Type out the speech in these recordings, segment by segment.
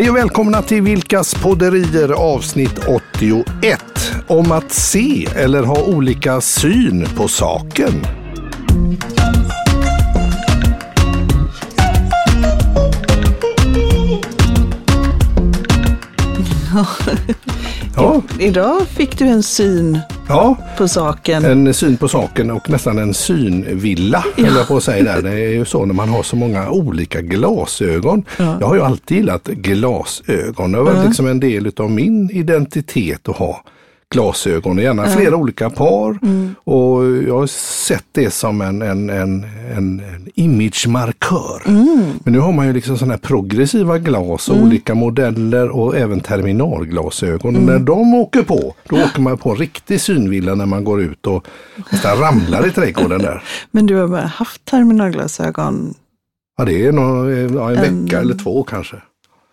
Hej och välkomna till Vilkas podderier avsnitt 81. Om att se eller ha olika syn på saken. Ja. Idag fick du en syn ja, på saken. En syn på saken och nästan en synvilla, ja. jag på att säga där. Det är ju så när man har så många olika glasögon. Ja. Jag har ju alltid gillat glasögon. Det var ja. liksom en del av min identitet att ha glasögon, gärna mm. flera olika par. Mm. Och jag har sett det som en, en, en, en, imagemarkör. Mm. Men nu har man ju liksom sådana här progressiva glas och mm. olika modeller och även terminalglasögon. Och när mm. de åker på, då åker man på en riktig synvilla när man går ut och nästan ramlar i trädgården där. Men du har bara haft terminalglasögon? Ja, det är nog ja, en, en vecka eller två kanske.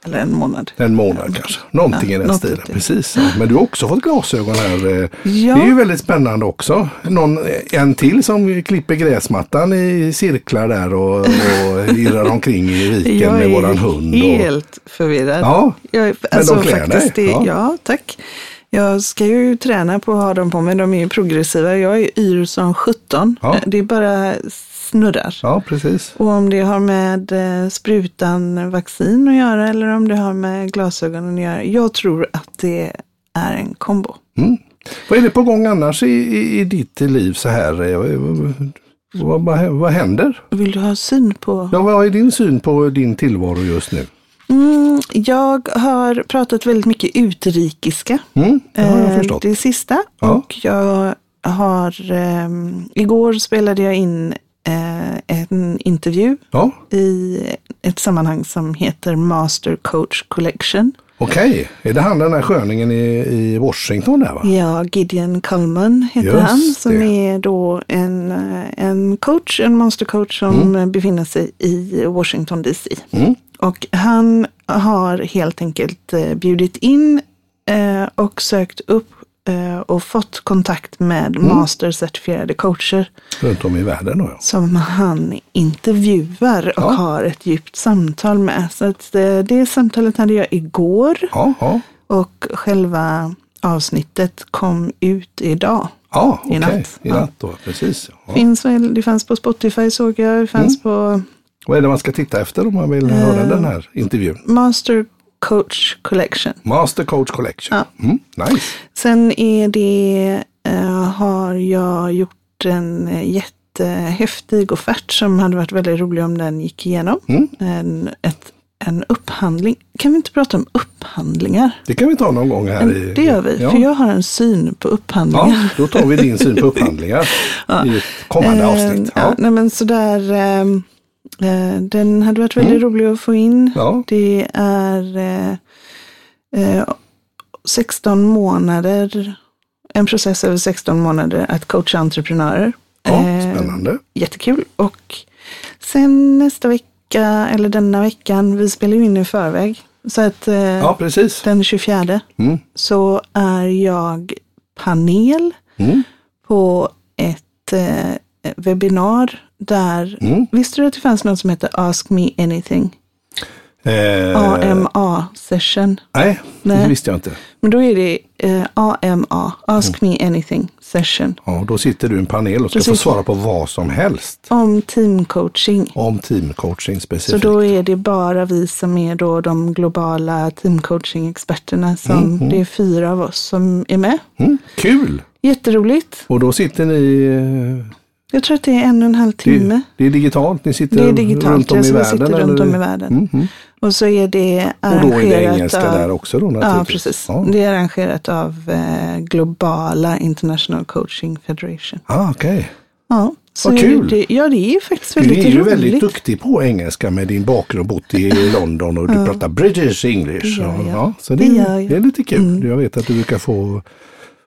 Eller en månad. En månad kanske. Någonting ja, i den stilen. Precis. Ja. Men du har också fått glasögon här. Ja. Det är ju väldigt spännande också. Någon, en till som klipper gräsmattan i cirklar där och, och irrar omkring i viken med våran hund. Jag är helt förvirrad. Ja, jag, alltså, men de klär faktiskt, dig. Ja. ja, tack. Jag ska ju träna på att ha dem på mig. De är ju progressiva. Jag är yr som 17. Ja. Det är bara snurrar. Ja, precis. Och om det har med eh, sprutan vaccin att göra eller om det har med glasögonen att göra. Jag tror att det är en kombo. Mm. Vad är det på gång annars i, i, i ditt liv så här? Eh, vad, vad, vad händer? Vill du ha syn på? Ja, vad är din syn på din tillvaro just nu? Mm, jag har pratat väldigt mycket utrikiska. Mm, det har jag eh, förstått. Det sista. Ja. Och jag har, eh, igår spelade jag in en intervju ja. i ett sammanhang som heter Master Coach Collection. Okej, är det han den här sköningen i, i Washington där va? Ja, Gideon Cullman heter Just han som det. är då en, en coach, en mastercoach som mm. befinner sig i Washington DC. Mm. Och han har helt enkelt eh, bjudit in eh, och sökt upp Eh, och fått kontakt med mm. mastercertifierade coacher. Runt om i världen då? Ja. Som han intervjuar och ja. har ett djupt samtal med. Så att det, eh, det samtalet hade jag igår. Ja, ja. Och själva avsnittet kom ut idag. Ja, okej. Okay. I natt då, precis. Finns väl, det fanns på Spotify såg jag. Det fanns mm. på... Vad är det man ska titta efter om man vill höra uh, den här intervjun? Master Coach Collection. Master Coach Collection. Ja. Mm, nice. Sen är det, uh, har jag gjort en jättehäftig offert som hade varit väldigt rolig om den gick igenom. Mm. En, ett, en upphandling. Kan vi inte prata om upphandlingar? Det kan vi ta någon gång här. I, det gör vi, ja. för jag har en syn på upphandlingar. Ja, då tar vi din syn på upphandlingar ja. i ett kommande uh, avsnitt. Ja. nej, men sådär, um, Eh, den hade varit väldigt mm. rolig att få in. Ja. Det är eh, 16 eh, månader, en process över 16 månader att coacha entreprenörer. Ja, eh, spännande. jättekul. Och sen nästa vecka, eller denna veckan, vi spelar ju in i förväg. Så att ja, precis. den 24 mm. så är jag panel mm. på ett webbinar där, mm. visste du att det fanns något som heter Ask Me Anything? Eh, AMA session. Nej, nej, det visste jag inte. Men då är det eh, AMA, Ask mm. Me Anything session. Ja, då sitter du i en panel och ska få svara på vad som helst. Om teamcoaching. Om teamcoaching specifikt. Så då är det bara vi som är då de globala teamcoaching-experterna. Som, mm, mm. Det är fyra av oss som är med. Mm, kul! Jätteroligt. Och då sitter ni eh, jag tror att det är en och en halv timme. Det, det är digitalt? Ni sitter det är digitalt, runt om i världen? Sitter runt om i världen. Mm, mm. Och så är det arrangerat Och då är det engelska av, där också då Ja, precis. Ja. Det är arrangerat av eh, globala International Coaching Federation. Ah, okej. Okay. Ja. Så Vad kul! Det, ja, det är faktiskt väldigt roligt. Du är ju roligt. väldigt duktig på engelska med din bakgrund, bott i London och du ja. pratar British English. Det gör jag. Ja, så det, det, det är lite kul. Mm. Jag vet att du brukar få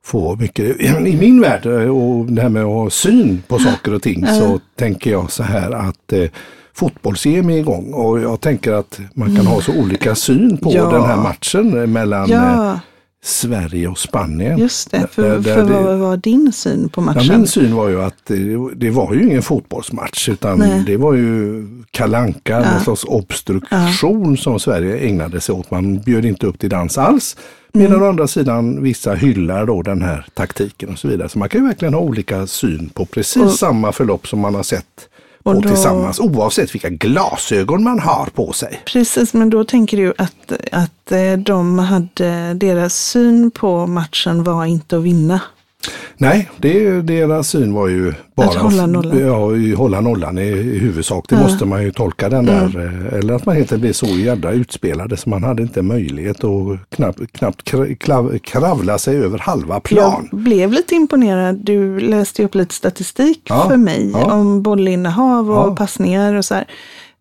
få mycket. I min värld och det här med att ha syn på saker och ting så tänker jag så här att eh, fotbolls-EM är igång och jag tänker att man kan ha så olika syn på ja. den här matchen mellan ja. Sverige och Spanien. Just det, för, där, för vad var din syn på matchen? Ja, min syn var ju att det, det var ju ingen fotbollsmatch utan Nej. det var ju kalanka, ja. en sorts obstruktion ja. som Sverige ägnade sig åt. Man bjöd inte upp till dans alls. Medan mm. å andra sidan vissa hyllar då den här taktiken och så vidare. Så man kan ju verkligen ha olika syn på precis och, samma förlopp som man har sett på då, tillsammans oavsett vilka glasögon man har på sig. Precis, men då tänker du att, att eh, de hade, deras syn på matchen var inte att vinna. Nej, det, deras syn var ju bara att hålla nollan. Ja, hålla nollan i, i huvudsak. Det ja. måste man ju tolka den där. Mm. Eller att man helt enkelt blev så jädra utspelade så man hade inte möjlighet att knappt, knappt krav, kravla sig över halva plan. Jag blev lite imponerad. Du läste upp lite statistik ja. för mig ja. om bollinnehav och passningar och så här.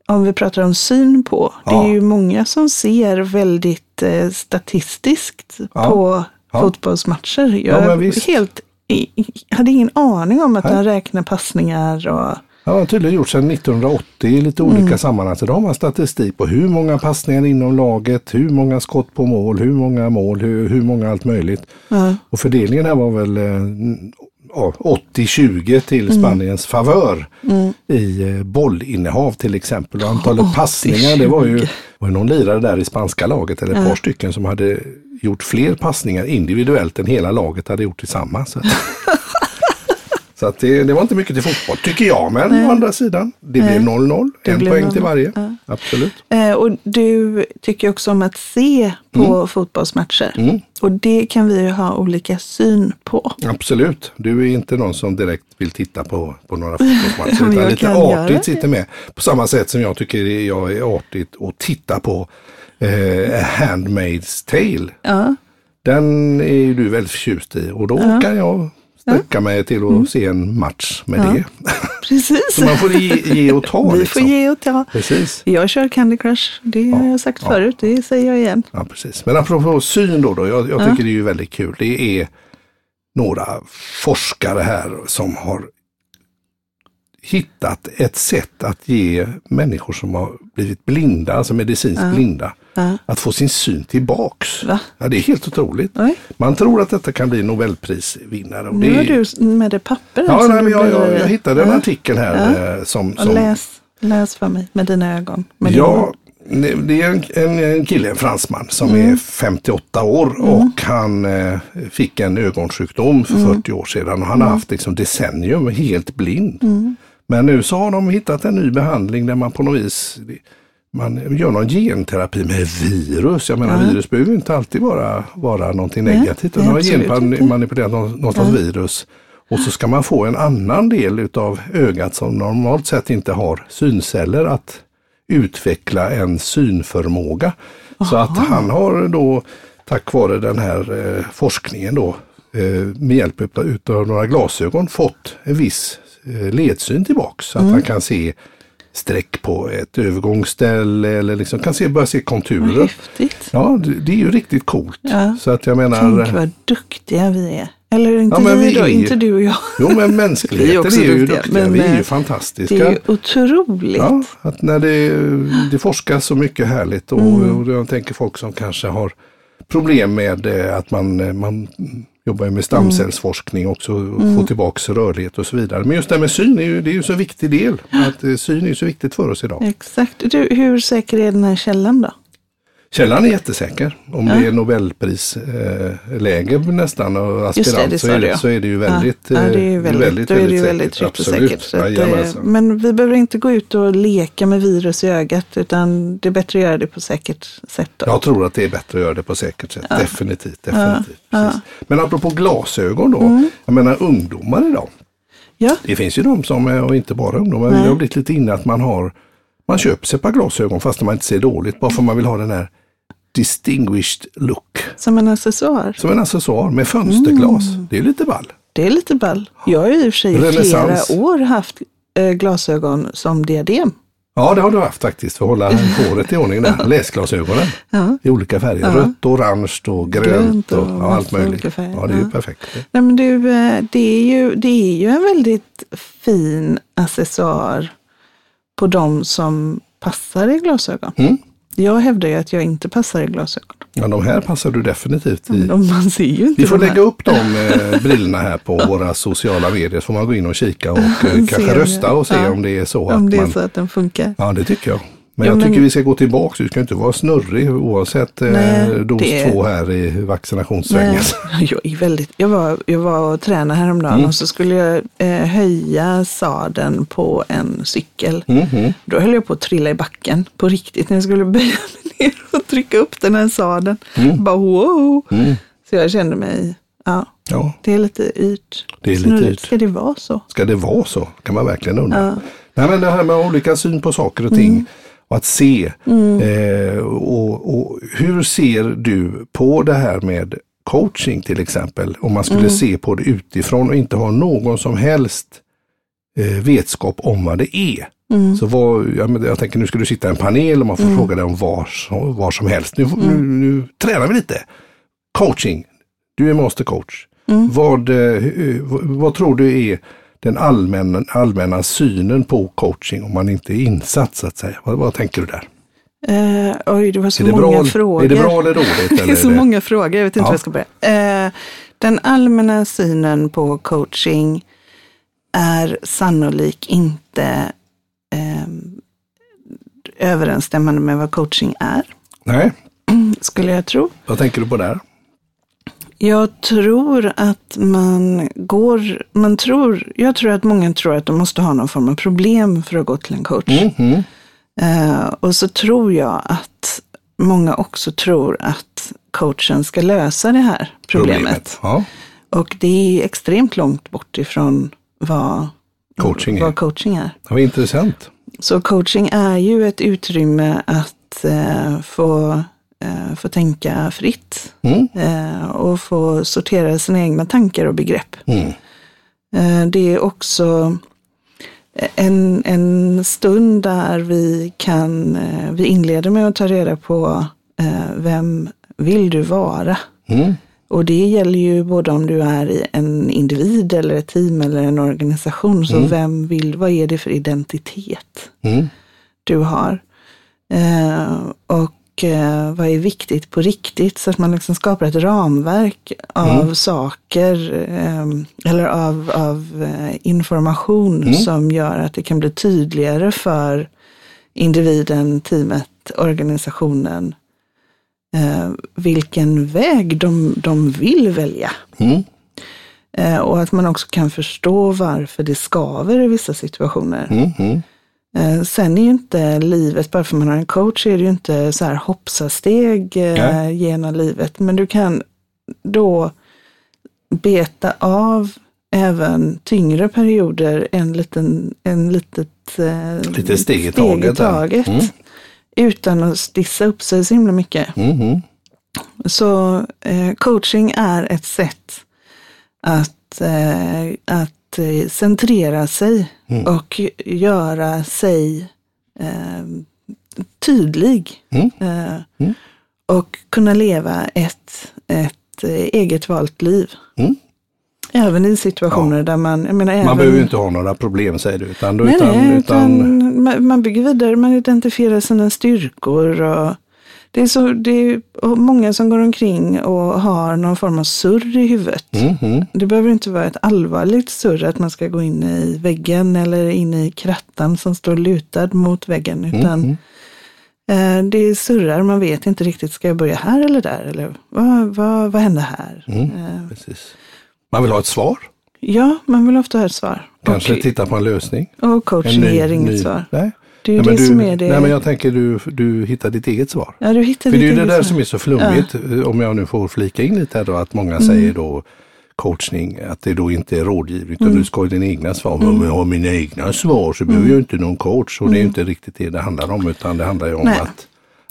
Om vi pratar om syn på. Det är ju många som ser väldigt eh, statistiskt på ja. fotbollsmatcher. Jag ja, helt, hade ingen aning om att Nej. han räknar passningar och Ja, det har tydligen gjort sedan 1980 i lite olika mm. sammanhang. Så då har man statistik på hur många passningar inom laget, hur många skott på mål, hur många mål, hur, hur många allt möjligt. Mm. Och fördelningen här var väl ja, 80-20 till mm. Spaniens favör mm. i eh, bollinnehav till exempel. Och antalet passningar, det var ju var någon lirare där i spanska laget, eller ett par stycken, som hade gjort fler passningar individuellt än hela laget hade gjort tillsammans. Så att det, det, var inte mycket till fotboll, tycker jag. Men Nej. å andra sidan, det Nej. blev 0-0. En poäng 0 -0. till varje. Ja. Absolut. Eh, och du tycker också om att se på mm. fotbollsmatcher. Mm. Och det kan vi ju ha olika syn på. Absolut. Du är inte någon som direkt vill titta på, på några fotbollsmatcher. utan lite artigt sitter med. På samma sätt som jag tycker jag är artigt att titta på eh, Handmaid's Tale. Ja. Den är ju du väldigt förtjust i och då ja. kan jag sträcka mig till att mm. se en match med ja. det. Precis. Så man får ge, ge och ta. Vi liksom. får ge och ta. Precis. Jag kör Candy Crush, det ja. har jag sagt ja. förut, det säger jag igen. Ja, precis. Men apropå syn då, då jag, jag tycker det är ju väldigt kul. Det är några forskare här som har hittat ett sätt att ge människor som har blivit blinda, alltså medicinskt ja. blinda, ja. att få sin syn tillbaks. Va? Ja, det är helt otroligt. Oj. Man tror att detta kan bli Nobelprisvinnare. nu har du med det papper. Ja, nej, men jag, jag, jag hittade en artikel här eh, som... som... Läs, läs för mig med dina ögon. Med ja, det är en, en, en kille, en fransman, som mm. är 58 år mm. och han eh, fick en ögonsjukdom för mm. 40 år sedan och han har mm. haft liksom decennium helt blind. Men nu så har de hittat en ny behandling där man på något vis man gör någon genterapi med virus. Jag menar ja. virus behöver inte alltid vara, vara någonting negativt. Man har genmanipulerat slags ja. virus. Och så ska man få en annan del utav ögat som normalt sett inte har synceller att utveckla en synförmåga. Aha. Så att han har då tack vare den här eh, forskningen då eh, med hjälp utav några glasögon fått en viss ledsyn tillbaks. Så att mm. han kan se streck på ett övergångsställe eller liksom kan se, börja se konturer. Häftigt. Ja, det, det, är ju riktigt coolt. Ja. Så att jag menar, Tänk vad duktiga vi är. Eller inte ja, vi, vi då, är, inte du och jag. Jo men mänskligheten är, är, ju duktiga. duktiga. Men, vi är ju fantastiska. Det är ju otroligt. Ja, att när det, det forskas så mycket härligt och, mm. och jag tänker folk som kanske har problem med eh, att man, eh, man jobbar ju med stamcellsforskning också, mm. få tillbaks rörlighet och så vidare. Men just det här med syn är ju, det är ju så viktig del. Att eh, syn är så viktigt för oss idag. Exakt. Du, hur säker är den här källan då? Källan är jättesäker. Om ja. det är Nobelprisläge eh, nästan och aspirant det, så, är det, så är det ju väldigt, ja. ja det är väldigt, väldigt, då är det ju väldigt och säkert. Så eh, men vi behöver inte gå ut och leka med virus i ögat utan det är bättre att göra det på säkert sätt. Då. Jag tror att det är bättre att göra det på säkert sätt. Definitivt. definitivt Men apropå glasögon då. Mm. Jag menar ungdomar idag. Ja. Det finns ju de som, och inte bara ungdomar, men det har blivit lite inne att man har man köper sig ett par glasögon fast man inte ser dåligt bara för man vill ha den här distinguished look. Som en accessoar? Som en accessoar med fönsterglas. Mm. Det är lite ball. Det är lite ball. Jag har ju i och för sig i flera år haft äh, glasögon som diadem. Ja, det har du haft faktiskt för att hålla håret i ordning där. Läsglasögonen ja. i olika färger. Ja. Rött, orange och grönt, grönt och, och allt möjligt. Ja, det är ju perfekt. Nej, men du, eh, det, är ju, det är ju en väldigt fin accessoar på de som passar i glasögon. Mm. Jag hävdar ju att jag inte passar i glasögon. Ja, de här passar du definitivt i. De, man ser ju inte Vi får lägga upp de eh, brillorna här på våra sociala medier så får man gå in och kika och eh, kanske rösta och se ja, om det är så. Om att det är man, så att den funkar. Ja, det tycker jag. Men jag tycker vi ska gå tillbaka. Du ska inte vara snurrig oavsett eh, Nej, dos det... två här i vaccinationssvängen. Jag, är väldigt, jag, var, jag var och tränade häromdagen mm. och så skulle jag eh, höja saden på en cykel. Mm -hmm. Då höll jag på att trilla i backen på riktigt när jag skulle böja mig ner och trycka upp den här saden. Mm. Bara wow! Mm. Så jag kände mig, ja, ja. det är lite yrt. Det är lite yrt. Ska det vara så? Ska det vara så? Kan man verkligen undra. Ja. Nej, men det här med olika syn på saker och ting. Mm och att se. Mm. Eh, och, och, hur ser du på det här med coaching till exempel? Om man skulle mm. se på det utifrån och inte ha någon som helst eh, vetskap om vad det är. Mm. Så vad, jag, jag tänker nu ska du sitta i en panel och man får mm. fråga dig om var, var som helst. Nu, nu, mm. nu tränar vi lite. Coaching, du är mastercoach. Mm. Vad, eh, vad, vad tror du är den allmänna, allmänna synen på coaching om man inte är insatt så att säga. Vad, vad tänker du där? Uh, oj, det var så det många bra, frågor. Är det bra eller dåligt? det är så det? många frågor, jag vet inte ja. jag ska börja. Uh, den allmänna synen på coaching är sannolikt inte um, överensstämmande med vad coaching är. Nej. Skulle jag tro. Vad tänker du på där? Jag tror att man går, man tror, jag tror att många tror att de måste ha någon form av problem för att gå till en coach. Mm -hmm. uh, och så tror jag att många också tror att coachen ska lösa det här problemet. problemet ja. Och det är extremt långt bort ifrån vad coaching är. Vad coaching är. vad intressant. Så coaching är ju ett utrymme att uh, få eh, få tänka fritt mm. eh, och få sortera sina egna tankar och begrepp. Mm. Eh, det är också en, en stund där vi kan, eh, vi inleder med att ta reda på eh, vem vill du vara? Mm. Och det gäller ju både om du är en individ eller ett team eller en organisation. Så mm. vem vill, vad är det för identitet mm. du har? Eh, och eh, vad är viktigt på riktigt. Så att man liksom skapar ett ramverk av mm. saker eh, eller av, av eh, information mm. som gör att det kan bli tydligare för individen, teamet, organisationen eh, vilken väg de, de vill välja. Mm. Eh, och att man också kan förstå varför det skaver i vissa situationer. Mm, mm. Eh, sen är ju inte livet, bara för att man har en coach, är det ju inte så här hoppsasteg eh, genom livet. Men du kan då beta av även tyngre perioder en liten, en litet eh, Lite steg i taget. taget mm. Utan att stissa upp sig så himla mycket. Mm. Så coaching är ett sätt att, eh, att Eh, centrera sig mm. och göra sig eh, tydlig. Mm. Eh, mm. Och kunna leva ett, ett eh, eget valt liv. Mm. Även i situationer ja. där man... Jag menar, man även, behöver inte ha några problem säger du. Utan, nej, utan, nej, utan, utan, man bygger vidare, man identifierar sina styrkor. och det är, så, det är många som går omkring och har någon form av surr i huvudet. Mm -hmm. Det behöver inte vara ett allvarligt surr, att man ska gå in i väggen eller in i krattan som står lutad mot väggen. Utan mm -hmm. eh, det surrar, man vet inte riktigt, ska jag börja här eller där? Eller vad, vad, vad hände här? Mm, eh, precis. Man vill ha ett svar. Ja, man vill ofta ha ett svar. Kanske och, titta på en lösning. Och coaching ger inget svar. Nej. Det är ju nej, det du, som är det. Nej men jag tänker du, du hittar ditt eget svar. Ja, du hittar För ditt det är ju det där svar. som är så flummigt, ja. om jag nu får flika in lite här då, att många mm. säger då coachning, att det då inte är rådgivning utan mm. du ska ha dina egna svar. Mm. Om jag har mina egna svar så behöver mm. jag inte någon coach och det är mm. inte riktigt det det handlar om utan det handlar ju om Nej. att,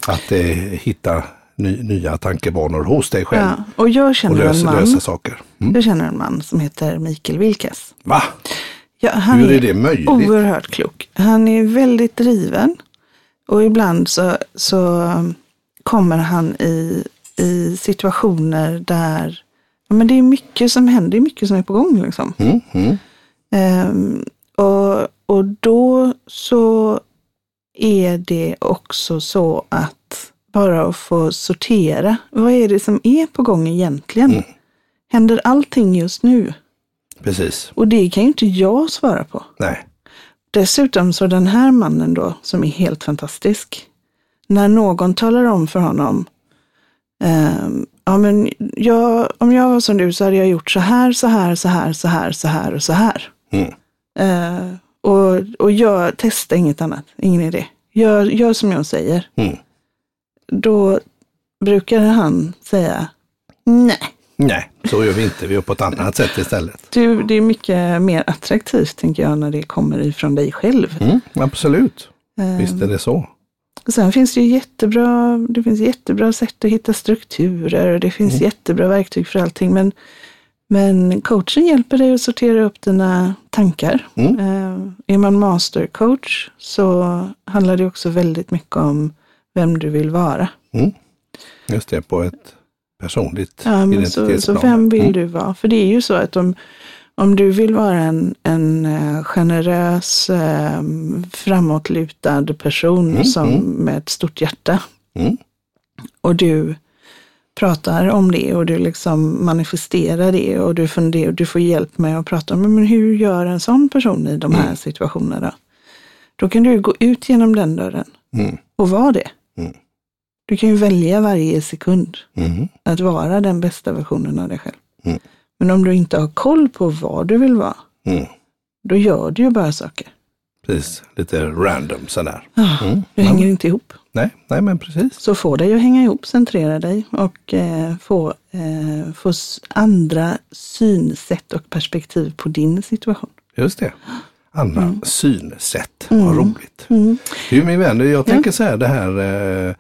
att eh, hitta ny, nya tankebanor hos dig själv. Ja. Och jag känner och lösa, en man, lösa saker. Mm. Jag känner en man som heter Mikael Wilkes. Va? Ja, han Hur är det möjligt? Oerhört klok. Han är väldigt driven. Och ibland så, så kommer han i, i situationer där ja, men det är mycket som händer, det är mycket som är på gång. Liksom. Mm, mm. Um, och, och då så är det också så att bara att få sortera, vad är det som är på gång egentligen? Mm. Händer allting just nu? Precis. Och det kan ju inte jag svara på. Nej. Dessutom så den här mannen då, som är helt fantastisk, när någon talar om för honom, eh, ja men jag, om jag var som du så hade jag gjort så här, så här, så här, så här, så här och så här. Mm. Eh, och, och jag testar inget annat, ingen idé. Gör, gör som jag säger. Mm. Då brukar han säga nej. Nej, så gör vi inte. Vi gör på ett annat sätt istället. Du, det är mycket mer attraktivt, tänker jag, när det kommer ifrån dig själv. Mm, absolut. Um, Visst är det så. sen finns det ju jättebra, det finns jättebra sätt att hitta strukturer. Det finns mm. jättebra verktyg för allting. Men, men coachen hjälper dig att sortera upp dina tankar. Mm. Uh, är man mastercoach så handlar det också väldigt mycket om vem du vill vara. Mm. Just det, på ett personligt ja, men så, så vem vill mm. du vara? För det är ju så att om, om du vill vara en, en eh, generös, eh, framåtlutad person mm, som, mm. med ett stort hjärta mm. och du pratar om det och du liksom manifesterar det och du, funderar, du får hjälp med att prata om men hur gör en sån person i de här mm. situationerna. Då kan du gå ut genom den dörren mm. och vara det. Du kan ju välja varje sekund mm. att vara den bästa versionen av dig själv. Mm. Men om du inte har koll på vad du vill vara, mm. då gör du ju bara saker. Precis, lite random sådär. Ja, mm. Du hänger inte ihop. Nej, nej, men precis. Så få dig att hänga ihop, centrera dig och eh, få, eh, få andra synsätt och perspektiv på din situation. Just det andra mm. synsätt. Vad mm. roligt. Mm. Du min vän, jag tänker ja. så här det här eh,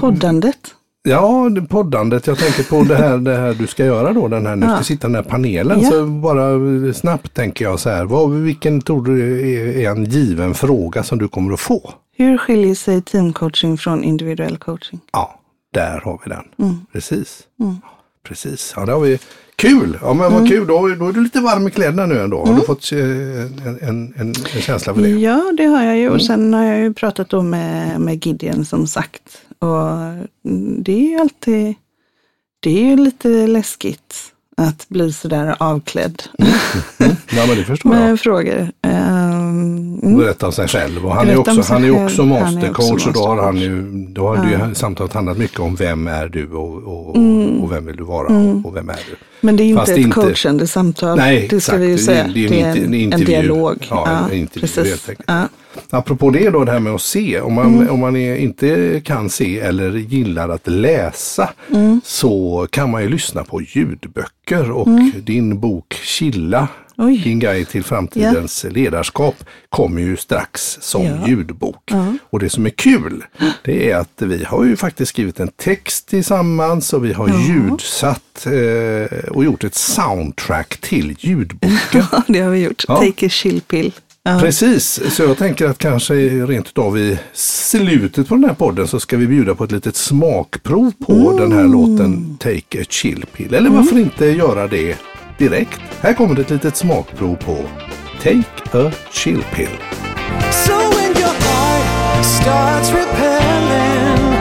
Poddandet. Ja, poddandet. Jag tänker på det här, det här du ska göra då, den här, nu ska ja. sitta den här panelen. Ja. Så bara snabbt tänker jag så här, vad, vilken tror du är en given fråga som du kommer att få? Hur skiljer sig teamcoaching från individuell coaching? Ja, där har vi den. Mm. Precis. Mm. Precis, ja det har vi. Kul! Ja men vad mm. kul, då, då är du lite varm i kläderna nu ändå. Har du mm. fått eh, en, en, en, en, känsla för det? Ja, det har jag ju. Och mm. sen har jag ju pratat då med, med Gideon som sagt. Och det är ju alltid, det är ju lite läskigt att bli sådär avklädd. Mm. Mm. Ja, men det förstår Med jag. frågor. Um, Berätta om sig själv. Och han är också, han är också mastercoach och då har, han ju, då har ja. ju samtalet handlat mycket om vem är du och, och, mm. och vem vill du vara mm. och vem är du. Men det är ju inte ett inte, coachande samtal. Nej, det ska exakt. vi ju säga. Det, det, det är, en, en, en, dialog. Ja, ja en intervju precis. helt enkelt. Ja. Apropå det då, det här med att se. Om man, mm. om man är, inte kan se eller gillar att läsa mm. så kan man ju lyssna på ljudböcker och mm. din bok Chilla Oj. Din guide till framtidens ja. ledarskap kommer ju strax som ja. ljudbok. Ja. Och det som är kul, det är att vi har ju faktiskt skrivit en text tillsammans och vi har ljudsatt eh, och gjort ett soundtrack till ljudboken. Ja, det har vi gjort. Take a chill pill. Ja. Precis, så jag tänker att kanske rent utav i slutet på den här podden så ska vi bjuda på ett litet smakprov på mm. den här låten Take a chill pill. Eller varför mm. inte göra det direkt. Här kommer det ett litet smakprov på Take a chill pill. So when your heart starts repelling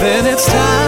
then it's time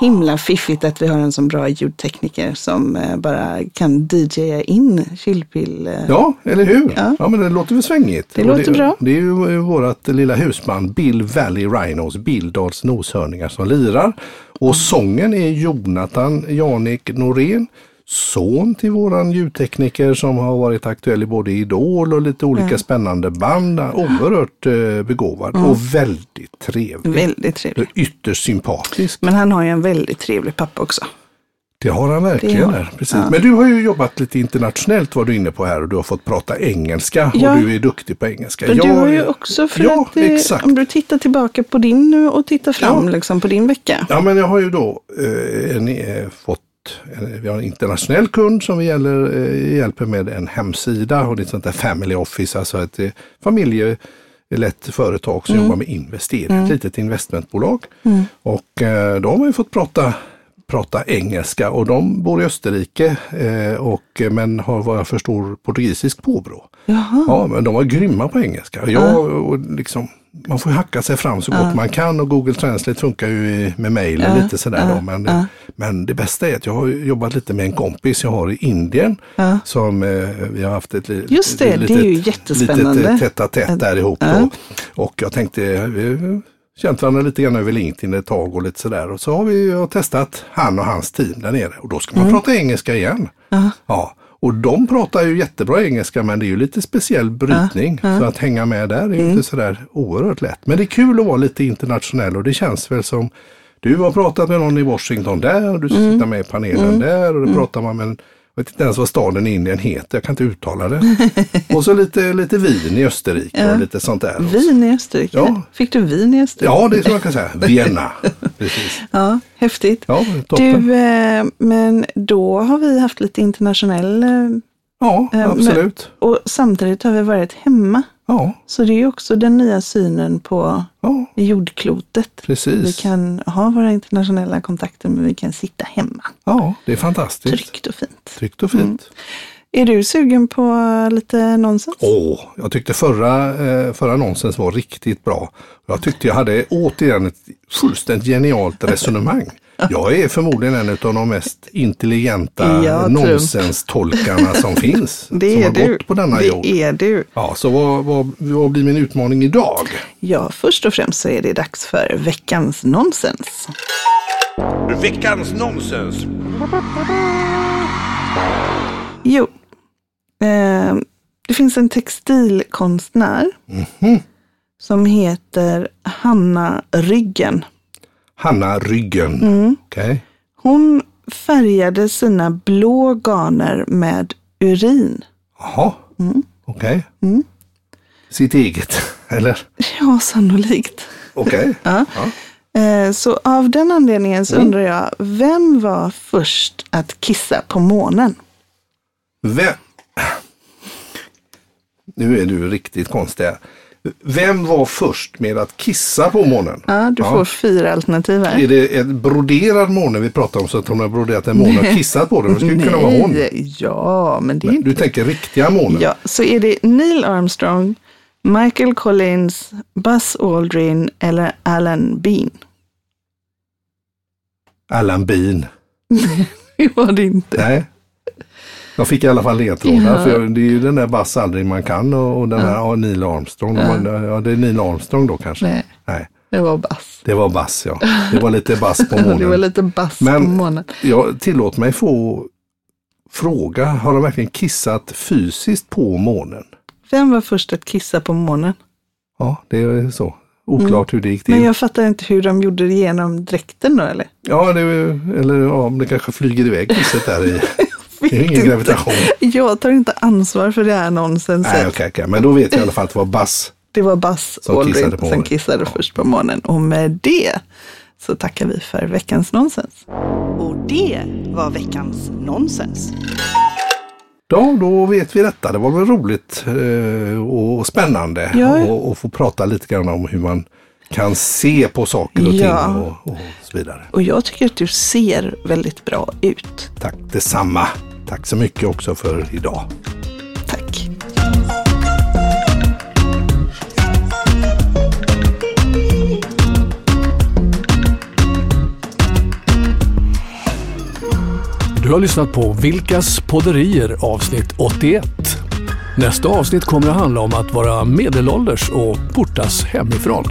himla fiffigt att vi har en så bra ljudtekniker som eh, bara kan DJa in chillpill. Eh. Ja, eller hur? Ja. ja, men det låter väl svängigt. Det låter det, bra. Det är ju vårt lilla husband Bill Valley Rhinos, Bildals noshörningar som lirar. Och sången är Jonathan Janik Norén son till våran ljudtekniker som har varit aktuell i både Idol och lite olika mm. spännande band. Oerhört eh, begåvad mm. och väldigt trevlig. Väldigt trevlig. Ytterst sympatisk. Men han har ju en väldigt trevlig pappa också. Det har han verkligen. Har, precis. Ja. Men du har ju jobbat lite internationellt var du inne på här och du har fått prata engelska ja. och du är duktig på engelska. Men du har ju också, för ja, att det, exakt. om du tittar tillbaka på din nu och tittar fram liksom på din vecka. Ja, men jag har ju då eh, en, eh, fått vi har en internationell kund som vi gäller, eh, hjälper med en hemsida och det är ett sånt där family office, alltså ett eh, familjelätt företag som mm. jobbar med investering, mm. ett litet investmentbolag. Mm. Och eh, då har ju fått prata prata engelska och de bor i Österrike eh, och, men har vad jag förstår portugisisk påbrå. Ja, men de var grymma på engelska. Jag, och liksom, man får hacka sig fram så gott man kan och Google Translate funkar ju med mejlen lite sådär. Då, men, men det bästa är att jag har jobbat lite med en kompis jag har i Indien som eh, vi har haft ett Just det, litet, det är ju jättespännande. litet tätt a tätt där ihop. Då. Och jag tänkte, känt varandra lite grann över LinkedIn ett tag och lite sådär. Och så har vi testat han och hans team där nere och då ska man mm. prata engelska igen. Uh-huh. Ja. Och de pratar ju jättebra engelska men det är ju lite speciell brytning. Uh-huh. Så att hänga med där är mm. inte sådär oerhört lätt. Men det är kul att vara lite internationell och det känns väl som du har pratat med någon i Washington där och du ska mm. med i panelen mm. där och då mm. pratar man med jag vet inte ens vad staden i Indien heter, jag kan inte uttala det. och så lite, lite vin i Österrike ja. och lite sånt där. Vin i Österrike? Ja. Fick du vin i Österrike? Ja, det är så man kan säga. Vienna. Precis. Ja, häftigt. Ja, du, eh, men då har vi haft lite internationell... Eh, ja, eh, absolut. Men, och samtidigt har vi varit hemma. Ja. Så det är också den nya synen på ja. jordklotet. Precis. Vi kan ha våra internationella kontakter men vi kan sitta hemma. Ja, det är fantastiskt. Tryggt och fint. Tryggt och fint. Mm. Är du sugen på lite nonsens? Åh, jag tyckte förra, eh, förra nonsens var riktigt bra. Jag tyckte jag hade återigen ett fullständigt genialt resonemang. Jag är förmodligen en av de mest intelligenta nonsenstolkarna som finns. Det som är har du. gått på denna det jord. Det är du. Ja, så vad, vad, vad blir min utmaning idag? Ja, först och främst så är det dags för veckans nonsens. Veckans nonsens. Jo, eh, det finns en textilkonstnär mm -hmm. som heter Hanna Ryggen. Hanna Ryggen. Mm. Okay. Hon färgade sina blå garner med urin. Jaha, mm. okej. Okay. Mm. Sitt eget, eller? Ja, sannolikt. Okej. Okay. ja. ja. Eh, så av den anledningen så mm. undrar jag, vem var först att kissa på månen? Vem? Nu är du riktigt konstig. Vem var först med att kissa på månen? Ja, du får ja. fyra alternativ här. Är det en broderad måne vi pratar om så att hon har broderat en måne och kissat på den? Det skulle kunna vara hon. Ja, men det är inte... Du tänker riktiga månen? Ja, så är det Neil Armstrong, Michael Collins, Buzz Aldrin eller Alan Bean? Alan Bean. det var det inte. Nej. Jag fick i alla fall ledtrådar. Ja. För det är ju den där Buzz aldrig man kan och, och den ja. här Neil Armstrong. Ja. ja. det är Neil Armstrong då kanske. Nej. Nej. Det var Buzz. Det var Buzz ja. Det var lite Buzz på månen. det var lite Buzz Men på månen. Jag tillåt mig få fråga, har de verkligen kissat fysiskt på månen? Vem var först att kissa på månen? Ja, det är så. Oklart mm. hur det gick till. Men jag fattar inte hur de gjorde det genom dräkten då eller? Ja, det, eller ja, det kanske flyger iväg kisset där i. Det är ingen gravitation. Jag tar inte ansvar för det här nonsenset. Nej, okay, okay. Men då vet jag i alla fall att det var Bass. Det var Bass som Aldrin kissade, på som kissade ja. först på morgonen. Och med det så tackar vi för veckans nonsens. Och det var veckans nonsens. Ja, då vet vi detta. Det var väl roligt eh, och spännande ja. få prata lite grann om hur man kan se på saker och ja. ting och, och, så vidare. Och jag tycker att du ser väldigt bra ut. Tack detsamma. Tack så mycket också för idag. Du har lyssnat på Vilkas podderier avsnitt 81. Nästa avsnitt kommer att handla om att vara medelålders och portas hemifrån.